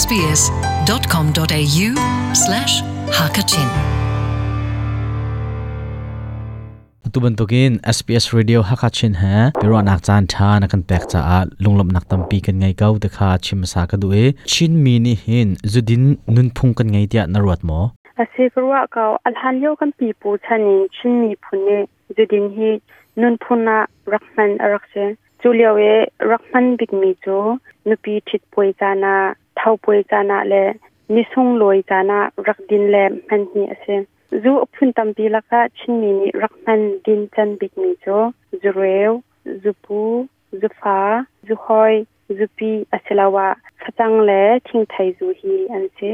sbs.com.au slash hakachin ตุบันตุกิน SBS Radio ฮักชินฮะเป็นรนักจานท่านักันแตกจาลุงลบนักตมปีกันไงก้าวเดคาชิมสากดูเอชินมีนี่เห็นจุดินนุนพุงกันไงเดียนรวดหมออาศัยกรัวเก้าอัลฮันเยวกันปีปูชนีชินมีพุนเนจุดินเฮนุนพุนะรักมันรักเชจูเลียวเอรักมันบิกมีจูนุปีชิดปวยจานา thau poi chana le nisung loi chana rak din le man ni ase zu phun tam pi la ka chin mi ni rak man din chan bik mi cho zu reu zu pu zu fa zu hoi zu pi aselawa khachang le thing thai zu hi an che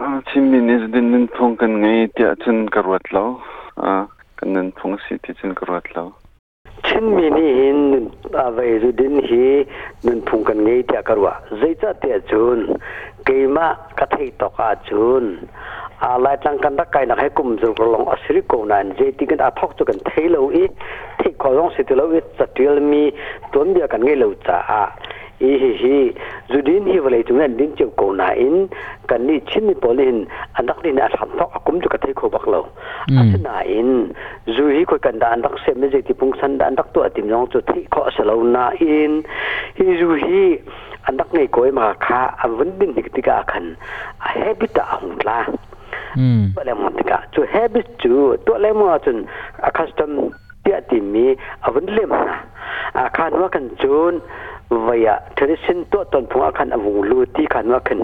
ah, chin mi ni din nin phong kan ngai ti achun karwat lo a ah, kan nin phong si ti chin karwat lo ชินมีนี่เห็นอาวัยรุดินหีนุนพุงกันไงเทีกรวะเจ้าเตียจุนกี่ยมากระเทยตอกาจุนอะไรตั้งกันตะไกนักให้กลุ่มสุรลงอสิริโกนันเจติกันอาทอกจุกันเทโลอีที่ขอร้องสิทธิโลอีจัดเดียลมีตัวเดียกันไงเลวจ้า i hi hi zudin hi vale chung an din cheu ko na in kan ni chin ni polin anak din a tham thok akum chu ka thai kho bak lo na in zu hi ko kan da anak se me je ti pung san da anak tu atim jong chu thai kho sa lo na in hi zu hi anak nei koi ma kha avun din ni ti ka khan a habit a hung la ba le mon ti ka chu habit chu to le mo chun a custom ti atim mi avun lem na a khan wa kan chun วัยเทรนดสินตัวตนพงอคันอวุลูที่ขันว่าขึ้น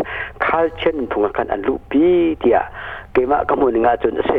คัเชนพงอคันอลูปีเดียกี่มากมุนงาจนเส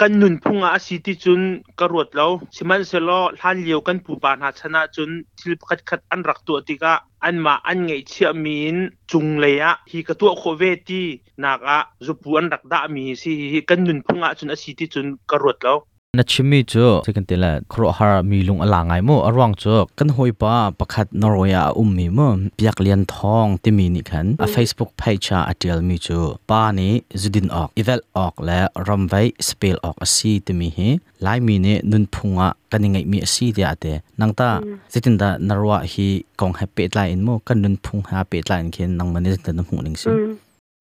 กันนุนพงอาศิติจุนกระดดเล้วชิมันเซลล์ทัานเลียวกันปูปานหาชนะจุนทิลขัดขัดอันรักตัวติกะอันมาอันไงเชื่อมีนจุงเลยะฮีกตัวโคเวตีนักะจุปูอันรักดามีสิกันนุนพงอาจุนอาศิติจุนกระดดเล้ว na chimi chu second tila khro har mi lung ala ngai mo arwang chu kan hoi pa pakhat noroya ummi mo piak lian thong ti mi ni khan a facebook page a atel mi chu pa ni zudin ok eval ok la ramvai spell ok asi ti mi hi lai mi ne nun phunga kaningai mi asi ti ate nangta sitin da narwa hi kong happy line mo kan nun phung ha pe line khen nang mane zin ta na ning si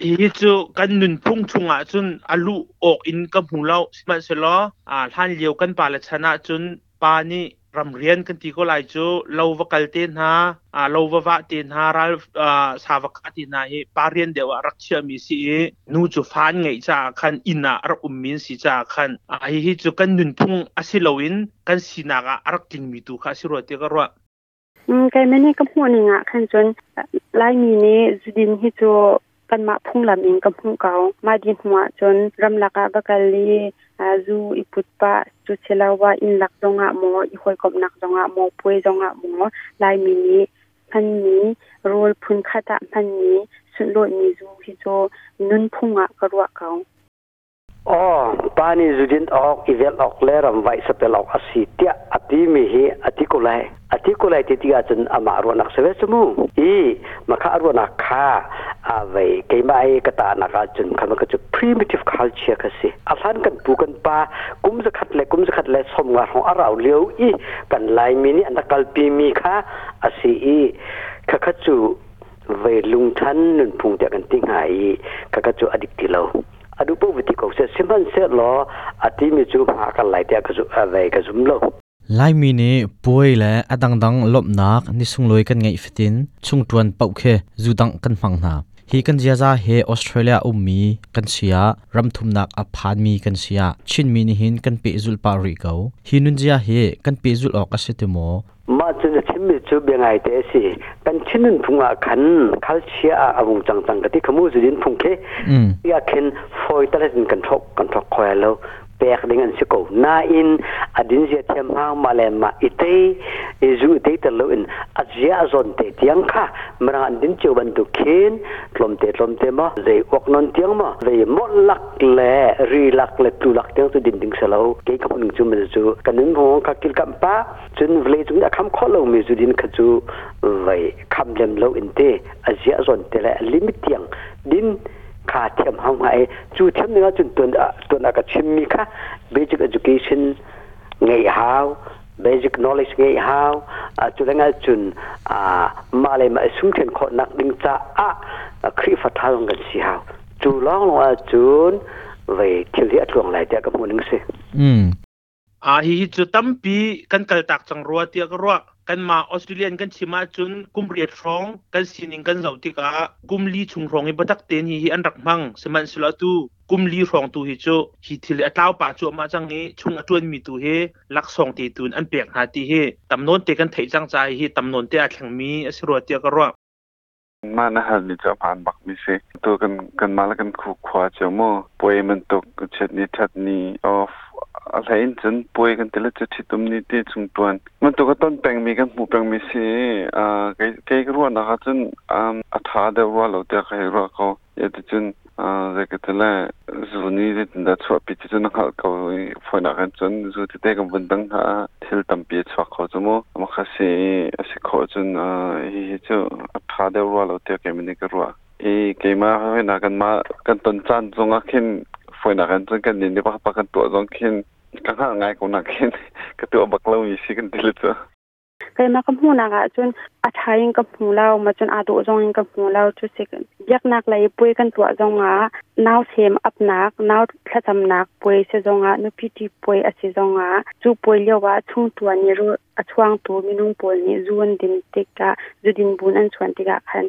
อีจูกันนุนพุ่งชุงอ่ะจนอลุออกอินกับหูเราสมัยสลออ่าท่านเลียวกันปาละชนะจนปานี่รำเรียนกันทีก็ไลจูเราวกัลเตนฮะอ่าเราววะเตนฮาราอ่าสาวกตินาเฮปาเรียนเดียวรักเชื่อมีสีนูจูฟานไงจ้าคันอินารักอุมมินสีจ้าคันอ่าฮิจูกันนุนพุ่งอาศิลวินกันสีนากรักริงมีตวค่าสิรวติกรัะอืมแกไม่นด้ก็หัวหนึ่งอ่ะคันจนไลมีนี้จุดินฮิจูกันมาพุ่งลำเิงกับพุ่งเขามาดินหัวจนรำลักะบกัลลีอาจูอิปุตปะจุเชลาวาอินลักจงะโมออคอยกบนักจงะโมป่วยจงะโมลายมินิพันนี้รูปพุ่นคตะพันนี้สุดโลดมีจูฮิโจนุนพุ่งอะกระวะเขาโอ้ปานีจุดินออกอีเวลออกเลรำไว้สเปลออกอสิเตียอัติมีฮีอติกุไลอติกุไล่ที่อาจันอามารวนักเสวสมุอีมาคารวนักคาอาวัยเกมไอ้กตานักจุนคำกจุ primitive culture คสิอัลฮันกันบุกันปากุมสกัดเลกุมสกัดเลสมวารของอาราวเลียวอีกันลายมินิอันตะกัลปีมีคาอาสิอีคกจุเวลุงทันนุ่นพุงเดกกันติงหายคกจุอดิกติเลา adu pu viti ko se simhan se lo ati mi chu pha ka lai te ka su a ve ka zum lo lai mi ne poi le adang dang lop nak ni sung loi kan ngai fitin chung tuan pau khe zu dang kan phang na hi kan zia za he australia ummi kan sia ram thum nak a phan mi kan sia chin mi ni hin kan pe zul pa ri ko hi nun zia he kan pe zul ok asitemo มาจนชิมิจูเบงไอเตสิเป็นชินันพุงอาคันคัลเชียอาวุงจังจังกะที่ขมูจุดินพุงเคอยากเห็นฟอยตะเลนกันทกกันทกคอยแล้ว pek ding an siko na in adin je them ha malem ma ite izu e ite telo in azia zon te tiang kha mra an din chu ban tu khin tlom te tlom te ma ze ok non tiang ma ze mo lak le ri lak le tu lak tiang tu din ding salo ke ka pun chu me chu kanin ho ka kil kam pa chun vle chung da kham kholo mi zu din kha chu vai kham lem lo in te azia zon te le limit tiang din kha thiam hang ai chu thiam ninga chun tun tun ka chim mi kha basic education ngai hao basic knowledge ngai hao chu lenga chun a ma le ma sum chen kho nak ding cha a khri pha tha long si hao chu long long a chun về khi liệt luồng lại tiệc các môn ứng sự. À hi hi tâm pi căn cờ tạc chẳng ruột tiệc ruột กันมาออสเตรเลียนกันชิมาจุนกุมเรียดรองกันสินิงกันเหล่าติกากุมลีชุงรองใอ้บัตักเตนฮีอันรักมังสมันสลาตูกุมลีรองตูฮิโจฮีทิลอัตลาวป่าจัวมาจังนี้ชุงอัจวนมีตูเฮลักสองตีตูนอันเปียกหาตีเฮตำนนเตกันไทยจังใจฮีตำนนเตอาแข่งมีอสรวเตียกรอมานะฮะนี่จะผ่านบักมิเซตัวกันกันมาแล้วกันคู่ขวาเจ้าโมป่วยมันตกเช็ดนี้ทัดนี้ออฟอะไรจนป่วยกันแต่ละจะที่ตมนี้ที่จุงตวนมันตัวก็ต้นแปลงมีกันหูแปลงมีสิอ่าไกไกกรู้นะครัะจนอ่าอถาเดว่าเราแต่ใครรู้เขาเยตจนอ่าจะกตละซูนี้ที่ดัชวปิจจนเขาเขาฟอนักันจนซูที่แด่กันบันดังหาทิลตำปีชวเขาจมูกมาคสิสิขอจนอ่าเฮจอถาเดว่าเราแต่แกมินก็รัวเอ้แกมาให้นากันมากันต้นจันทร์จงอคิน foi na kan kan ni ba pa kan to zong khin ka ha ngai ko na khin ka to bak lo ni si kan dil to kai na kam huna ga chun a à thain ka phung lao ma chun a do zong ka phung lao chu sik yak nak lai pui kan to zong a naw sem ap nak naw thla cham nak pui se zong a nu pi ti pui a se zong a chu pui lyo wa chung tu ani ru a chuang tu minung pol ni zuan din tek ka zudin bun an chuan ti ga khan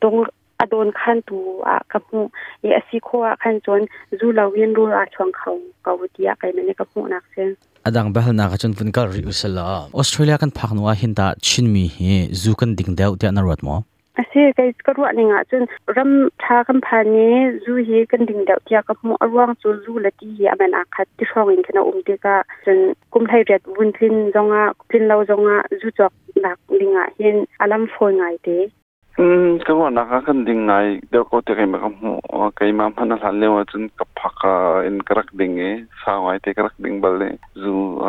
dong à, โดนขั้นตูอ่ะกับหูเยอสิโคอ่ะขั้นจนรู้เราเวียนรู้อาชวงเขาเกาวดีอ่ะไกมันเนี่กับหูนักเสซนอดังเบลนักจนฟุนการิอุสลาออสเตรเลียกันพักนัวหินตาชินมีเฮจูกันดิ่งเดวที่นรวดมออาศัยก็ก็รู้นี่งะจนรำทากันพานี้จูเฮกันดิ่งเดวเตียกับหมูอร่วงจูจูละที่เฮอมันอาคัดที่ช่องอินคณะอุมเตกะจนกุมไทยเรียดวุนทินจงอ่ะพินเราจงอ่ะจูจอกหลักดิ่งอ่ะเห็นอารมณ์โฟงไงเต음 그거 나가간 딩나이 데코 테게 마감 케이마 하나 살레 와준 카파카 인 그락 딩에 사와이 테 그락 딩 발레 주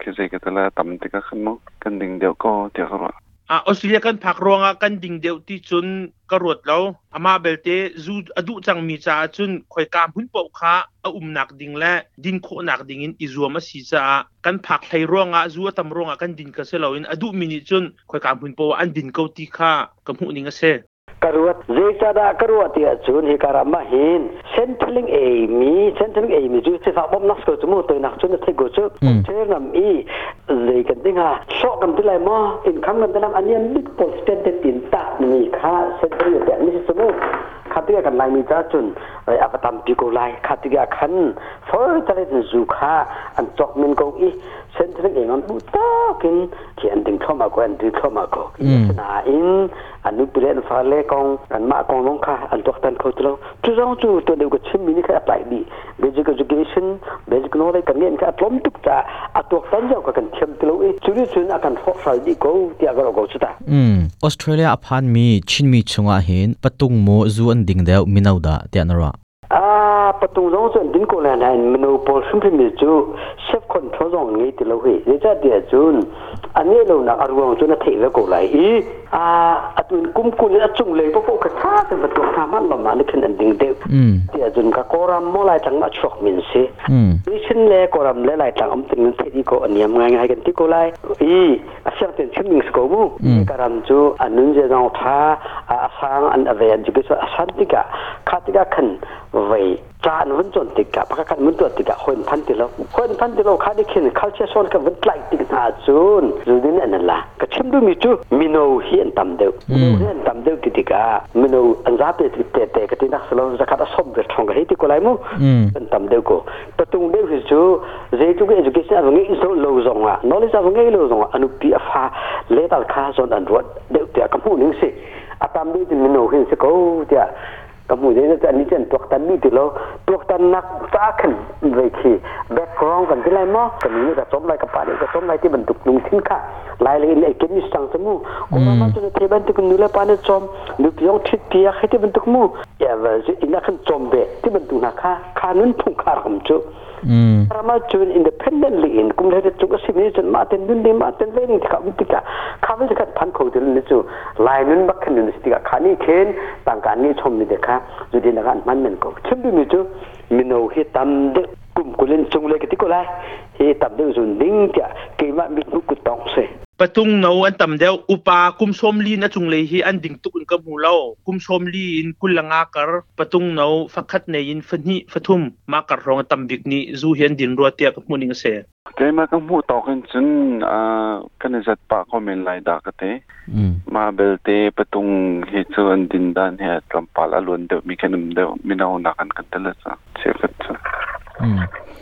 케제게 달라 담티가 칸모 칸 딩데코 테거라 อาออสเตรเลียกันพักรองกันดิ่งเดียวที่จุนกระโดดแล้วอามาเบลเตจูอดุจังมีจาจุนคอยการพุ่นปอกขาอาอุ้มหนักดิ่งและดินโคหนักดิ่งอินอิจัวมาสีจากันพักไทยรองอาจัวตำรองกันดิ่งกระเซลาอินอดุมินิจุนคอยการพุ่นปอกอันดิ่งเกาตีขากับห่นิ่งกระเซ karuat zeita da karuat ya chun hi kara ma hin centering a mi centering a mi ju se fa bom nas ko chu to nak chun the go chu ter nam i ze kan ding ha so kam tilai mo in kham nam dalam anian big posted de tin ta ni kha centering ya mi se mo ขัดกันลายมีจ้าจุนไอ้อัปตัมปีกูลายขัดกันขันฟอร์จะเล่นจูค่าอันจอกมินกูอีเซนทรัลเองอันบุตากินเขีย thom ma kwen du thom ma ko na in anu pilen fa le kong an ma kong long kha an tok tan ko tro tu rong tu to de ko chim mini kha apply di basic education basic knowledge kan ngen kha plom tuk ta a tok tan jaw ka kan chem tlo e churi chun a kan phok sal di ko ti agar ko chuta um australia aphan mi chin mi chunga hin patung mo zu an ding deu minau da ti anara ปตูร้องส่วนดินกูแลนด์มนูโปลซึ่งพิมิจูเชฟคอนโทรลงงี้ติลเฮเดจ้าเดียจูน ane lo na arwa chu na thei ko lai i a atun kum kun a chung le po ka tha se bat ko tha man lo ma ni khin an ding de ti ajun ka koram mo lai chang ma chok min se ni chin le koram le lai tang am tin thei ko aniam ngai ngai kan ti ko lai i a siang ten chim ning ko bu karam chu anun je jang tha a sang an ave an ju ke so asantika khatika khan vai chan vẫn chọn tịch cả bác căn vẫn tuột tịch cả hôn phan tịch lâu hôn phan tịch lâu khá đi khiến khá chia son cả vẫn lại tịch thả chun rồi đến này là cái chim đôi mi chú mino hiện tầm đều ừ. hiện tầm đều tịch cả mino anh giáp để tịch tệ cái tin đặc lâu ra khá đã xong việc thong cái hết cô lại mu ừ. hiện tầm đều cô tôi tung đều thì chú dễ chú cái education anh vâng nghĩ số lâu rộng à nó ra ngay vâng lâu rộng à anh bị pha lấy tao khá son anh ruột đều tịch cả không những gì à tạm đi thì mino hiện sẽ có tịch ni ada ini ni lo ตัวตันนักตาขึ้นเลยขีแบกรองกันที่ไรมั้งกันนี้กระสมไรกระป๋านี่กระสมไรที่บรรทุกนุ่งสินค้าลายเลยไอ้เกมิสตังสมุโมาจนเทบันทุกนุ่งเลปานิจอมนึกยองที่เตียให้ที่บรรทุกมูอยอเว่าจะินักขึ้นจอมเบที่บรรทุกนักข้าข้านุ่งผ่งข้าขอจุรามาจูนอินดพเพนเดนลีนกุมเลจะจุกสิบนี้จนมาเต็มดุนเดมาเต็มเลนที่เขาวิติกาข้าวิติกาพันของเดนนี่จูลายนุนบักขึ้นนุนสิติกาขานี่เคนต่างกันนี่ชมนี่เด็กค่ะจุดเด่นกันมันเหมือนกับชืมดูนี่จู mình hầu khi tâm đức cùng của lên chung lên cái tí cô lai thì tâm đức dùng đính chả kỳ mà mình cũng cụt tông xe patung no an tam deu upa kum som li na chung lei hi an ding tuk in kam hulo kum som li in kulanga kar patung no fakhat nei in phani fathum ma kar rong tam bik ni zu hian din ro tia ka muning se เมากับหูตอกันซนอ่ากันเสรปากคอมเมนไลดากเตมาเบลเตปตุงเฮซอนดินดานเฮตัมปาลอลวนเดมีแคนึมเดมีนาวนากันกันตซะเ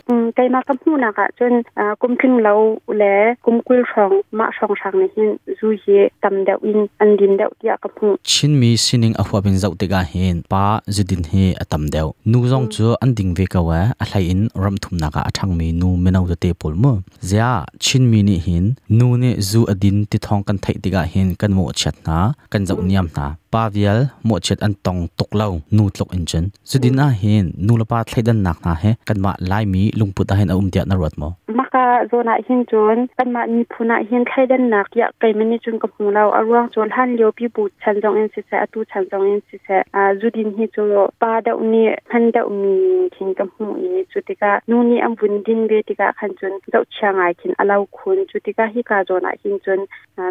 ก kai ma kam hu na ka chun kum thing lo le kum kul song ma song sang ne hin zu hi tam da in an din da ya ka hu chin mi sining a hwa bin zau te ga hin pa zidin he atam deu nu zong chu anh ding về ka wa a hlai in ram thum na ka athang mi nu menau da te pol mo zia chín mi ni hin nu ne zu adin ti thong kan thấy ti ga hin kan mo chat na kan zau mm. niam na pa vial mo chet an tong tok lâu nu tlok in chân, zidin a hin nu la pa thlai đơn nặng na he kan ma lai mi ลุงปุตาเห็นอุ้มเจ้านรถมัอมาค่ะโซนหินจนเป็นมามีผู้นักเห็นไข่ดันหนักอยากไปมันี่จนกับหูเราอรวงจนท่านเลี้ยวพี่บุตรฉันจงเอ็นสิเสะตูฉันจงเอ็นสิเสะจุดินฮิจุูป้าเดาเนี่ยท่านเดามีทิ้งกับหูอีจุดิกานู่นนี่อันบุญดินเบติกาขันจนเราเชียงไอขินอลาวคุณจุดิกาฮิกาโซนหินจน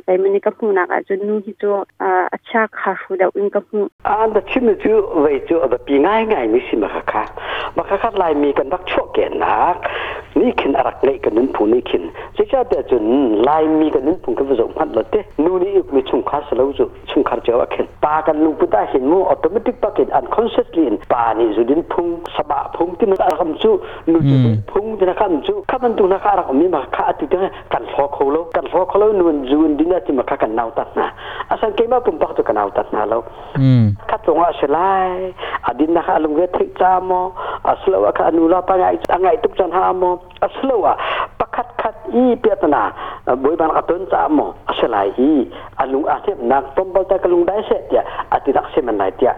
ไปไม่นีกับหูนักจนนู่นฮิจูอ่าชาคาฟูเดาอุ้มกับหูอันเดชิมจูเวจูอันเดปีง่ายง่ายนี่สิมาค่ะคคัดลายมีกันรักชั่วเก่นักนี่ขินอรักเลกันนุ่นผู้นี่ขินเจ้าต่จนลายมีกันนุ่นผู้กันผสมพันธุ์ละเตนูนี่อีกไม่ชุ่มคขาสลาวจุชุ่มคขาเจ้าว่เข็นปากันลุงพุทธาเห็นมูออโตเมติกปากเหนอันคอนเซ็ปต์ลีนปานี่จุดินพุงสบะพุงที่มันอารมณ์จุนูจุดพุงทีนัการมณ์จุข้ามันตุนักอารมณ์มีมาข้าติดกันกันฟอกโคลกันฟอกโคลนูนจุนดินาที่มาข้ากันนาวตัดนะอาศัยเกี่ยมาปุ่มปากตัวกันนาวตัดนะแล้ข้าตรงอ่ะเยอดินนักอารมณ์เวทจามอ aslowa ka anula pangai angai tuk san hamo aslowa pakat khat i piatna boi ban katun ta mo asalai i alung asep nak tombal ta kalung dai se tia atinak se menai tia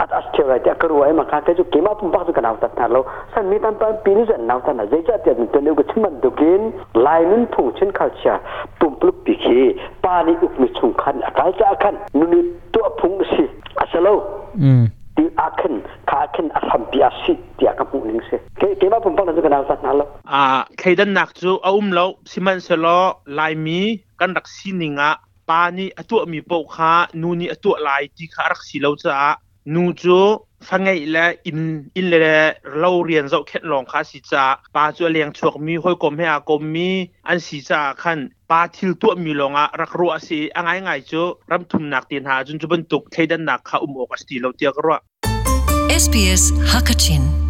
at astera tia karu ai maka ka ju kema pum bak kana ta ta lo san mi tan pan pinu jan nau ta na je cha tia tu ne ko chman du kin lainun phung chen khal cha tum pluk pi khi pa ni up mi chung khan akal cha khan nu ni to phung si asalo 嗯。Mm. อ่าเคดันนักจูอาุ้มเราซิมันเซลอลายมีกันรักซีนิงะปานี่ตัวมีโปคานูนี่ตัวลายที่ขารักซีเราจ้านูจูฟังไงละอินอินเลยเราเรียนจ้าแค่ลองคาสิจาปาจูเลียงชวกมีห้อยกมให้อากมมีอันสิจาขันปาทิลตัวมีลงอะรักรัวสิอ่างไงไงจูรำทุมหนักเตียนหาจนจุบันตุกเยดันหนักขาอุ้มอกสตีเราเตียกรัว SBS Hakachin